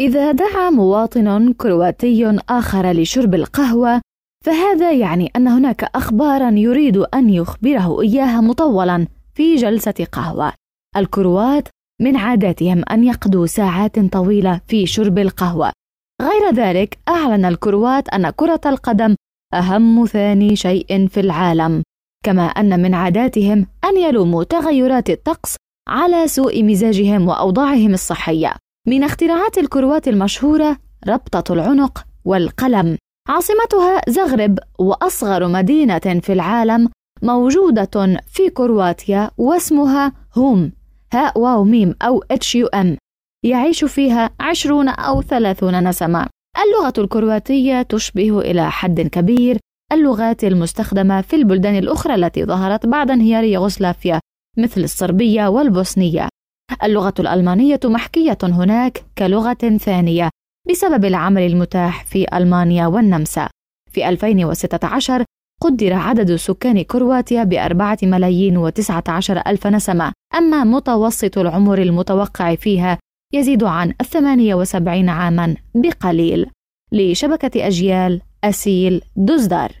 إذا دعا مواطن كرواتي آخر لشرب القهوة فهذا يعني أن هناك أخبارا يريد أن يخبره إياها مطولا في جلسة قهوة. الكروات من عاداتهم أن يقضوا ساعات طويلة في شرب القهوة. غير ذلك أعلن الكروات أن كرة القدم أهم ثاني شيء في العالم كما أن من عاداتهم أن يلوموا تغيرات الطقس على سوء مزاجهم وأوضاعهم الصحية. من اختراعات الكروات المشهورة ربطة العنق والقلم. عاصمتها زغرب وأصغر مدينة في العالم موجودة في كرواتيا واسمها هوم هاء واو ميم أو H U M يعيش فيها عشرون أو ثلاثون نسمة. اللغة الكرواتية تشبه إلى حد كبير اللغات المستخدمة في البلدان الأخرى التي ظهرت بعد انهيار يوغوسلافيا مثل الصربية والبوسنية. اللغة الألمانية محكية هناك كلغة ثانية بسبب العمل المتاح في ألمانيا والنمسا. في 2016 قدر عدد سكان كرواتيا بأربعة ملايين وتسعة عشر ألف نسمة أما متوسط العمر المتوقع فيها يزيد عن الثمانية وسبعين عاما بقليل. لشبكة أجيال أسيل دوزدار.